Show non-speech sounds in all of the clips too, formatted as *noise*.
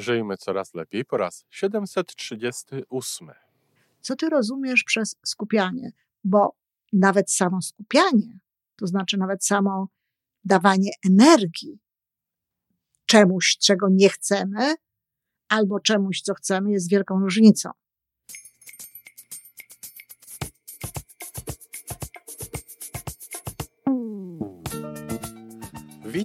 Żyjmy coraz lepiej po raz 738. Co ty rozumiesz przez skupianie? Bo nawet samo skupianie, to znaczy nawet samo dawanie energii czemuś, czego nie chcemy, albo czemuś, co chcemy, jest wielką różnicą.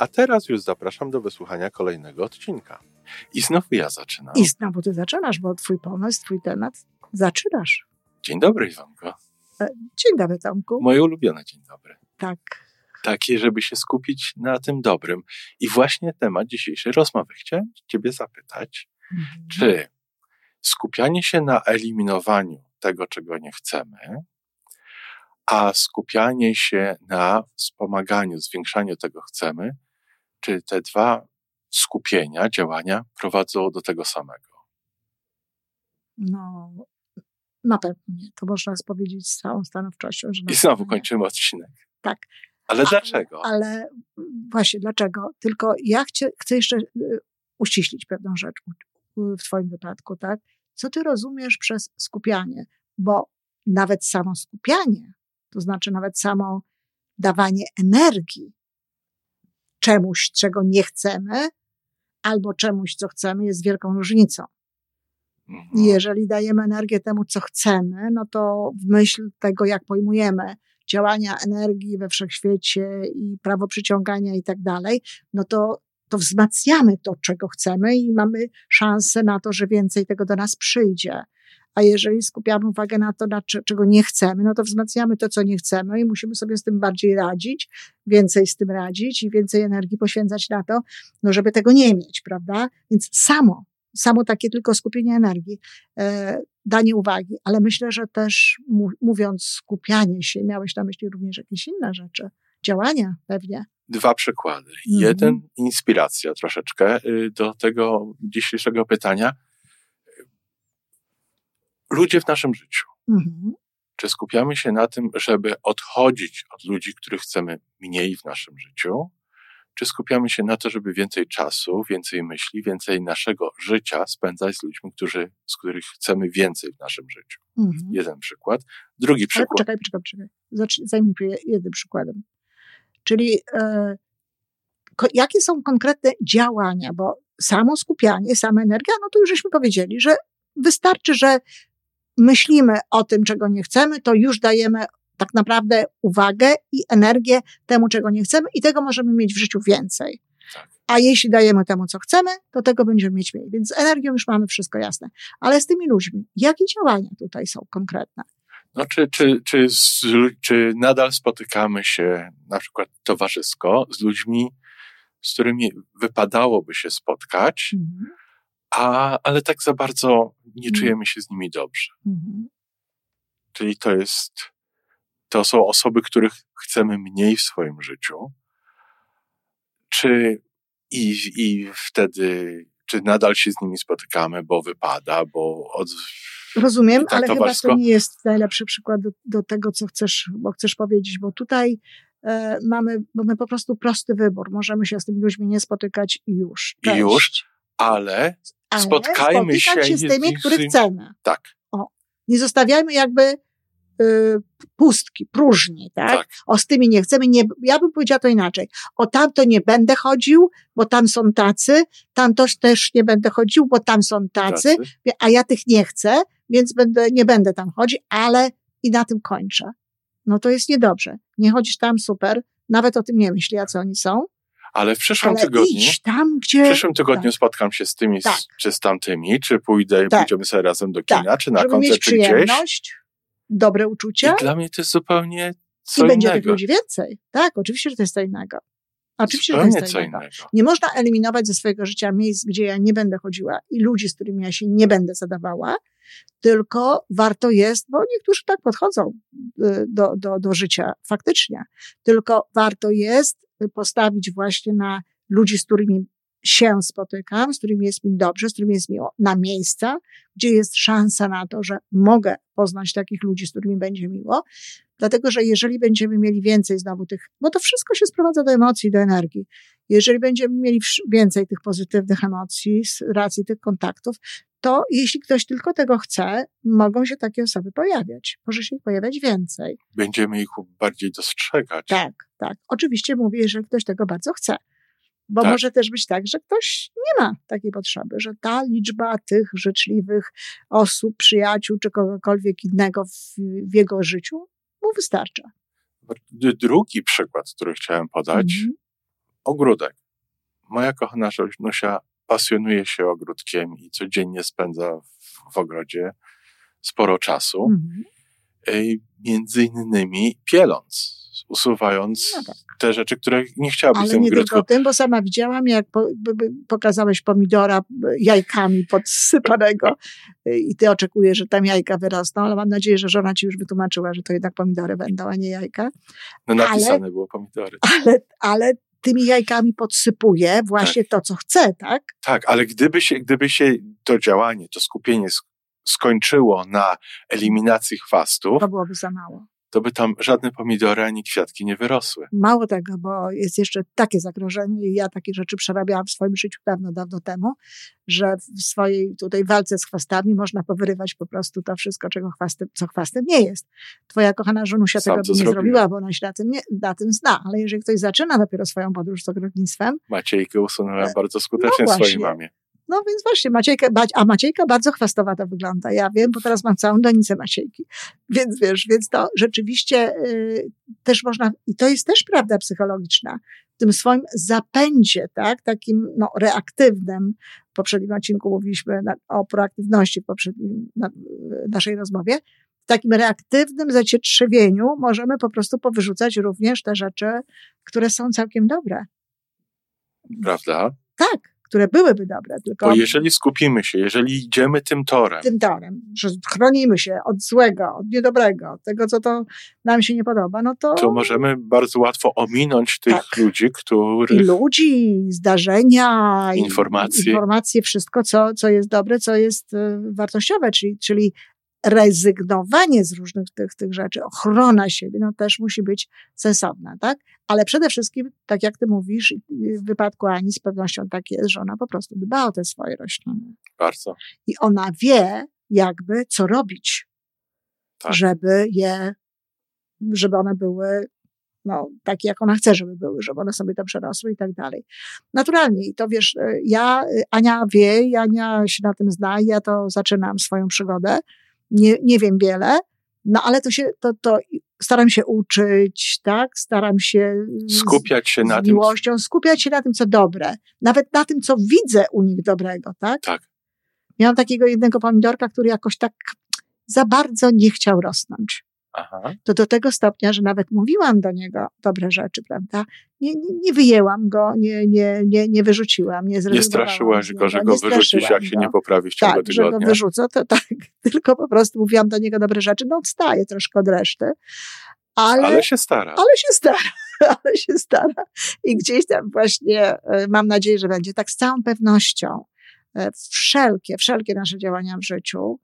A teraz już zapraszam do wysłuchania kolejnego odcinka. I znowu ja zaczynam. I znowu ty zaczynasz, bo twój pomysł, twój temat zaczynasz. Dzień dobry, Iwanko. E, Dzień dobry, Tomku. Moje ulubione dzień dobry. Tak. Takie, żeby się skupić na tym dobrym. I właśnie temat dzisiejszej rozmowy. Chciałem Ciebie zapytać, Mhm. czy skupianie się na eliminowaniu tego, czego nie chcemy, a skupianie się na wspomaganiu, zwiększaniu tego chcemy, czy te dwa skupienia, działania prowadzą do tego samego? No, na pewno nie. To można powiedzieć z całą stanowczością, że I znowu kończymy odcinek. Tak. Ale dlaczego? Ale mm, właśnie dlaczego? Tylko ja chcę, chcę jeszcze y, uściślić pewną rzecz w Twoim wypadku, tak? Co Ty rozumiesz przez skupianie? Bo nawet samo skupianie, to znaczy nawet samo dawanie energii czemuś, czego nie chcemy, albo czemuś, co chcemy, jest wielką różnicą. Mhm. I jeżeli dajemy energię temu, co chcemy, no to w myśl tego, jak pojmujemy działania energii we wszechświecie i prawo przyciągania i tak dalej, no to, to wzmacniamy to, czego chcemy i mamy szansę na to, że więcej tego do nas przyjdzie. A jeżeli skupiamy uwagę na to, na cze- czego nie chcemy, no to wzmacniamy to, co nie chcemy i musimy sobie z tym bardziej radzić, więcej z tym radzić i więcej energii poświęcać na to, no żeby tego nie mieć, prawda? Więc samo, samo takie tylko skupienie energii, e, danie uwagi, ale myślę, że też mówiąc skupianie się, miałeś na myśli również jakieś inne rzeczy, działania pewnie. Dwa przykłady. Mhm. Jeden, inspiracja troszeczkę y, do tego dzisiejszego pytania. Ludzie w naszym życiu. Mhm. Czy skupiamy się na tym, żeby odchodzić od ludzi, których chcemy mniej w naszym życiu? Czy skupiamy się na to, żeby więcej czasu, więcej myśli, więcej naszego życia spędzać z ludźmi, którzy, z których chcemy więcej w naszym życiu? Mhm. Jeden przykład. Drugi przykład. poczekaj, poczekaj. Zacznij, zajmij się jednym przykładem. Czyli e, ko, jakie są konkretne działania, bo samo skupianie, sama energia, no to już żeśmy powiedzieli, że wystarczy, że myślimy o tym, czego nie chcemy, to już dajemy tak naprawdę uwagę i energię temu, czego nie chcemy i tego możemy mieć w życiu więcej. Tak. A jeśli dajemy temu, co chcemy, to tego będziemy mieć mniej. Więc z energią już mamy wszystko jasne. Ale z tymi ludźmi, jakie działania tutaj są konkretne? No, czy, czy, czy, z, czy nadal spotykamy się na przykład towarzysko z ludźmi, z którymi wypadałoby się spotkać, Mhm. A, ale tak za bardzo nie Mhm. czujemy się z nimi dobrze. Mhm. Czyli to jest, to są osoby, których chcemy mniej w swoim życiu. Czy i, i wtedy, czy nadal się z nimi spotykamy, bo wypada, bo od, Rozumiem, tak ale chyba to nie jest najlepszy przykład do, do tego, co chcesz, bo chcesz powiedzieć, bo tutaj e, mamy, mamy po prostu prosty wybór. Możemy się z tymi ludźmi nie spotykać i już. I już? ale Ale spotkajmy spotykać się się z tymi, których chcemy. tak, Nie zostawiajmy jakby y, pustki, próżni, tak? tak, O, z tymi nie chcemy. Nie, ja bym powiedziała to inaczej. O tamto nie będę chodził, bo tam są tacy, tam też, też nie będę chodził, bo tam są tacy, tacy. a ja tych nie chcę, więc będę, nie będę tam chodzić, ale i na tym kończę. No to jest niedobrze. Nie chodzisz tam, super, nawet o tym nie myśli, a co oni są, Ale w przyszłym ale tygodniu, tam, w gdzie... przyszłym tygodniu tak. spotkam się z tymi, Tak. czy z tamtymi, czy pójdę, Tak. pójdziemy sobie razem do Tak. kina, czy na żeby mieć koncert, czy gdzieś. dobre uczucie I dla mnie to jest zupełnie co i będzie tych ludzi więcej. Tak, oczywiście, że to jest co innego. Oczywiście, że to jest co innego. Nie można eliminować ze swojego życia miejsc, gdzie ja nie będę chodziła i ludzi, z którymi ja się nie będę zadawała, tylko warto jest, bo niektórzy tak podchodzą y, do, do, do życia faktycznie, tylko warto jest postawić właśnie na ludzi, z którymi się spotykam, z którymi jest mi dobrze, z którymi jest mi na miejsca, gdzie jest szansa na to, że mogę poznać takich ludzi, z którymi będzie miło. Dlatego, że jeżeli będziemy mieli więcej znowu tych, bo to wszystko się sprowadza do emocji, do energii. Jeżeli będziemy mieli więcej tych pozytywnych emocji z racji tych kontaktów, to jeśli ktoś tylko tego chce, mogą się takie osoby pojawiać. Może się ich pojawiać więcej. Będziemy ich bardziej dostrzegać. Tak, tak. Oczywiście mówię, jeżeli ktoś tego bardzo chce. Bo tak. może też być tak, że ktoś nie ma takiej potrzeby, że ta liczba tych życzliwych osób, przyjaciół czy kogokolwiek innego w, w jego życiu mu wystarcza. Drugi przykład, który chciałem podać, mhm. ogródek. Moja kochana Żonusia pasjonuje się ogródkiem i codziennie spędza w, w ogrodzie sporo czasu. Mhm. Między innymi pieląc usuwając no tak. te rzeczy, które nie chciałabyś Ale nie tylko tym, bo sama widziałam, jak po, pokazałeś pomidora jajkami podsypanego i ty oczekujesz, że tam jajka wyrosną, ale mam nadzieję, że żona ci już wytłumaczyła, że to jednak pomidory będą, a nie jajka. No napisane ale, było pomidory. Ale, ale tymi jajkami podsypuje właśnie tak. to, co chce, tak? Tak, ale gdyby się, gdyby się to działanie, to skupienie skończyło na eliminacji chwastów, to byłoby za mało to by tam żadne pomidory ani kwiatki nie wyrosły. Mało tego, bo jest jeszcze takie zagrożenie i ja takie rzeczy przerabiałam w swoim życiu dawno, dawno temu, że w swojej tutaj walce z chwastami można powyrywać po prostu to wszystko, czego chwastem, co chwastem nie jest. Twoja kochana żonusia Sam tego by nie zrobiła. zrobiła, bo ona się na tym, nie, na tym zna, ale jeżeli ktoś zaczyna dopiero swoją podróż z ogrodnictwem... Maciejkę usunąłem e, bardzo skutecznie no swojej mamie. No więc właśnie, Maciejka, a Maciejka bardzo chwastowa wygląda. Ja wiem, bo teraz mam całą donicę Maciejki. Więc wiesz, więc to rzeczywiście y, też można, i to jest też prawda psychologiczna, w tym swoim zapędzie, tak, takim no, reaktywnym, w poprzednim odcinku mówiliśmy na, o proaktywności w poprzednim na, naszej rozmowie, w takim reaktywnym zacietrzewieniu możemy po prostu powyrzucać również te rzeczy, które są całkiem dobre. Prawda? Tak które byłyby dobre. Tylko Bo jeżeli skupimy się, jeżeli idziemy tym torem. Tym torem, że chronimy się od złego, od niedobrego, od tego, co to nam się nie podoba, no to... To możemy bardzo łatwo ominąć tych tak. ludzi, których... I ludzi, zdarzenia, informacje, informacje wszystko, co, co jest dobre, co jest e, wartościowe, czyli, czyli rezygnowanie z różnych tych, tych rzeczy, ochrona siebie, no też musi być sensowna, tak? Ale przede wszystkim, tak jak ty mówisz, w wypadku Ani z pewnością tak jest, że ona po prostu dba o te swoje rośliny. Bardzo. I ona wie jakby, co robić, tak. żeby je, żeby one były no, takie, jak ona chce, żeby były, żeby one sobie to przerosły i tak dalej. Naturalnie. I to wiesz, ja, Ania wie, Ania się na tym zna, ja to zaczynam swoją przygodę nie, nie wiem wiele, no ale to się, to, to staram się uczyć, tak? Staram się skupiać się na miłością, tym, skupiać się na tym, co dobre. Nawet na tym, co widzę u nich dobrego, tak? Tak. Miałam takiego jednego pomidorka, który jakoś tak za bardzo nie chciał rosnąć. Aha. to do tego stopnia, że nawet mówiłam do niego dobre rzeczy, prawda? Nie, nie, nie wyjęłam go, nie, nie, nie, nie wyrzuciłam, nie Nie straszyłaś go, że go wyrzucisz, jak się nie poprawi w ciągu tak, tygodnia. że go wyrzucę, to tak, *laughs* tylko po prostu mówiłam do niego dobre rzeczy, no odstaje troszkę od reszty. Ale, ale się stara. Ale się stara, *laughs* ale się stara. I gdzieś tam właśnie e, mam nadzieję, że będzie tak z całą pewnością e, wszelkie, wszelkie nasze działania w życiu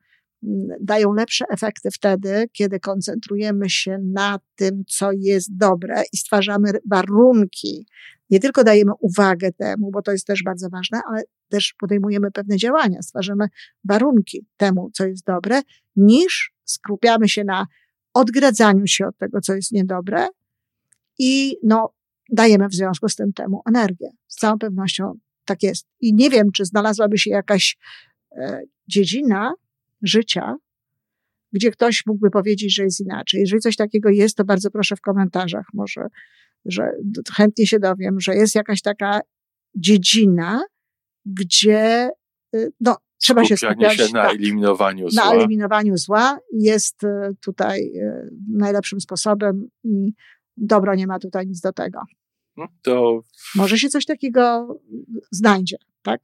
dają lepsze efekty wtedy, kiedy koncentrujemy się na tym, co jest dobre i stwarzamy warunki. Nie tylko dajemy uwagę temu, bo to jest też bardzo ważne, ale też podejmujemy pewne działania, stwarzamy warunki temu, co jest dobre, niż skupiamy się na odgradzaniu się od tego, co jest niedobre i no, dajemy w związku z tym temu energię. Z całą pewnością tak jest. I nie wiem, czy znalazłaby się jakaś e, dziedzina, życia, gdzie ktoś mógłby powiedzieć, że jest inaczej. Jeżeli coś takiego jest, to bardzo proszę w komentarzach może, że chętnie się dowiem, że jest jakaś taka dziedzina, gdzie y, no, trzeba się skupiać się na tak, eliminowaniu zła. Na eliminowaniu zła jest y, tutaj y, najlepszym sposobem i dobro nie ma tutaj nic do tego. No to... Może się coś takiego znajdzie, tak?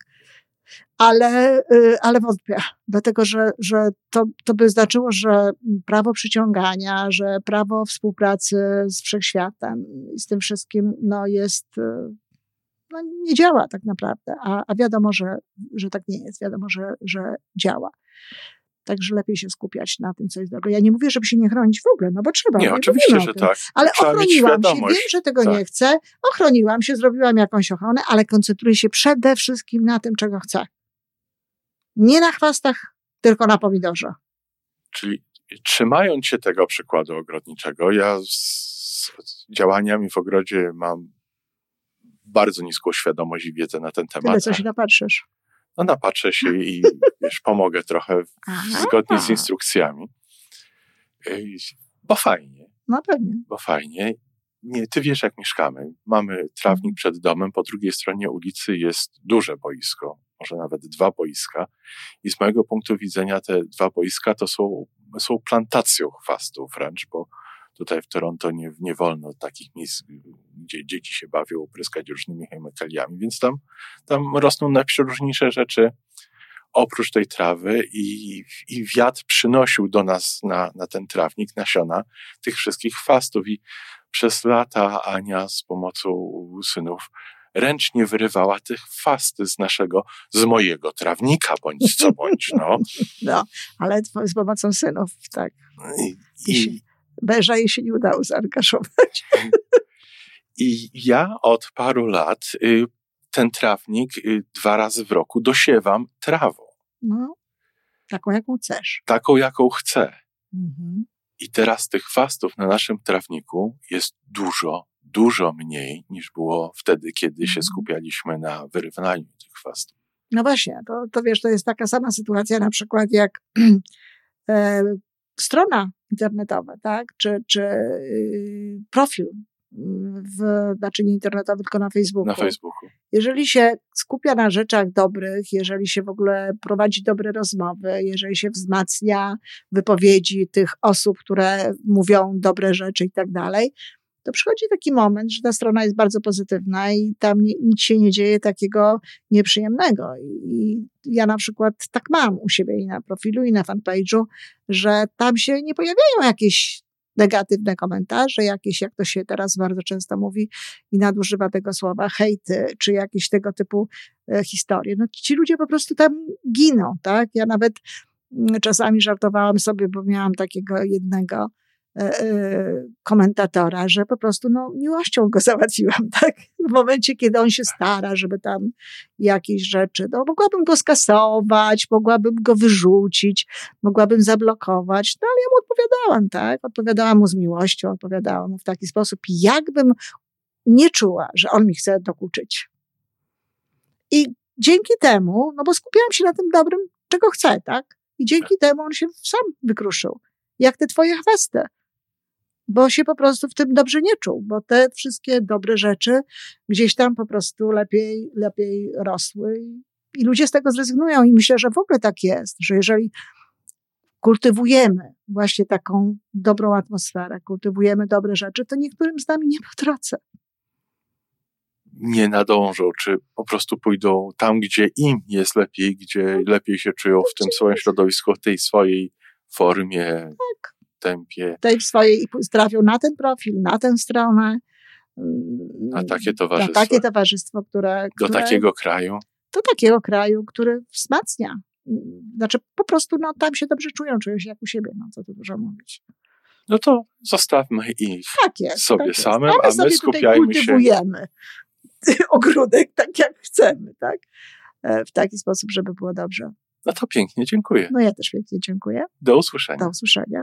Ale, y, ale wątpię, dlatego że, że to, to by znaczyło, że prawo przyciągania, że prawo współpracy z wszechświatem i z tym wszystkim no jest, y, no nie działa tak naprawdę, a, a wiadomo, że, że tak nie jest, wiadomo, że, że działa. Także lepiej się skupiać na tym, co jest dobre. Ja nie mówię, żeby się nie chronić w ogóle, no bo trzeba. Nie, oczywiście, że tak. Ale trzeba ochroniłam się, wiem, że tego tak. nie chcę, ochroniłam się, zrobiłam jakąś ochronę, ale koncentruję się przede wszystkim na tym, czego chcę. Nie na chwastach, tylko na pomidorze. Czyli trzymając się tego przykładu ogrodniczego, ja z działaniami w ogrodzie mam bardzo niską świadomość i wiedzę na ten temat. Tyle, co się napatrzysz no napatrzę się *laughs* i wiesz, pomogę trochę zgodnie z instrukcjami. Bo fajnie. No pewnie. Bo fajnie. Nie, ty wiesz, jak mieszkamy. Mamy trawnik przed domem, po drugiej stronie ulicy jest duże boisko, może nawet dwa boiska. I z mojego punktu widzenia te dwa boiska to są, są plantacją chwastów wręcz, bo Tutaj w Toronto nie, nie wolno takich miejsc, gdzie dzieci się bawią, opryskać różnymi chemikaliami, więc tam, tam rosną najprzeróżniejsze rzeczy oprócz tej trawy i, i wiatr przynosił do nas na, na ten trawnik nasiona tych wszystkich chwastów i przez lata Ania z pomocą synów ręcznie wyrywała tych chwasty z naszego, z mojego trawnika, bądź co bądź, no. *laughs* No, ale z pomocą synów, tak. I, i, Beża jej się nie udało zaangażować. I ja od paru lat y, ten trawnik y, dwa razy w roku dosiewam trawą. No, taką jaką chcesz. Taką jaką chcę. Mhm. I teraz tych chwastów na naszym trawniku jest dużo, dużo mniej niż było wtedy, kiedy się mhm. skupialiśmy na wyrównaniu tych chwastów. No właśnie, to, to wiesz, to jest taka sama sytuacja na przykład jak *clears throat* e, strona internetowa, tak? Czy, czy y, profil w, znaczy nie internetowy, tylko na Facebooku. Na Facebooku. Jeżeli się skupia na rzeczach dobrych, jeżeli się w ogóle prowadzi dobre rozmowy, jeżeli się wzmacnia wypowiedzi tych osób, które mówią dobre rzeczy i tak dalej, to przychodzi taki moment, że ta strona jest bardzo pozytywna i tam nic się nie dzieje takiego nieprzyjemnego. I ja na przykład tak mam u siebie i na profilu, i na fanpage'u, że tam się nie pojawiają jakieś negatywne komentarze, jakieś, jak to się teraz bardzo często mówi i nadużywa tego słowa, hejty, czy jakieś tego typu e, historie. No ci ludzie po prostu tam giną, tak? Ja nawet mm, czasami żartowałam sobie, bo miałam takiego jednego komentatora, że po prostu no, miłością go *laughs* załatwiłam, tak? W momencie, kiedy on się stara, żeby tam jakieś rzeczy, no mogłabym go skasować, mogłabym go wyrzucić, mogłabym zablokować, no ale ja mu odpowiadałam, tak? Odpowiadałam mu z miłością, odpowiadałam mu w taki sposób, jakbym nie czuła, że on mi chce dokuczyć. I dzięki temu, no bo skupiałam się na tym dobrym, czego chcę, tak? I dzięki temu on się sam wykruszył. Jak te twoje chwasty bo się po prostu w tym dobrze nie czuł, bo te wszystkie dobre rzeczy gdzieś tam po prostu lepiej, lepiej rosły i, ludzie z tego zrezygnują. I myślę, że w ogóle tak jest, że jeżeli kultywujemy właśnie taką dobrą atmosferę, kultywujemy dobre rzeczy, to niektórym z nami nie po drodze. Nie nadążą, czy po prostu pójdą tam, gdzie im jest lepiej, gdzie lepiej się czują w tym swoim środowisku, w tej swojej formie. Tak tempie. Tej swojej i trafią na ten profil, na tę stronę. Na takie towarzystwo. Na takie towarzystwo, które, Do które, takiego kraju. Do takiego kraju, który wzmacnia. Znaczy po prostu no, tam się dobrze czują, czują się jak u siebie, no co tu dużo mówić. No to zostawmy ich tak jest, sobie tak samym, a my, my skupiajmy się. *laughs* ogródek tak jak chcemy, tak? E, w taki sposób, żeby było dobrze. No to pięknie, dziękuję. No ja też pięknie dziękuję. Do usłyszenia. Do usłyszenia.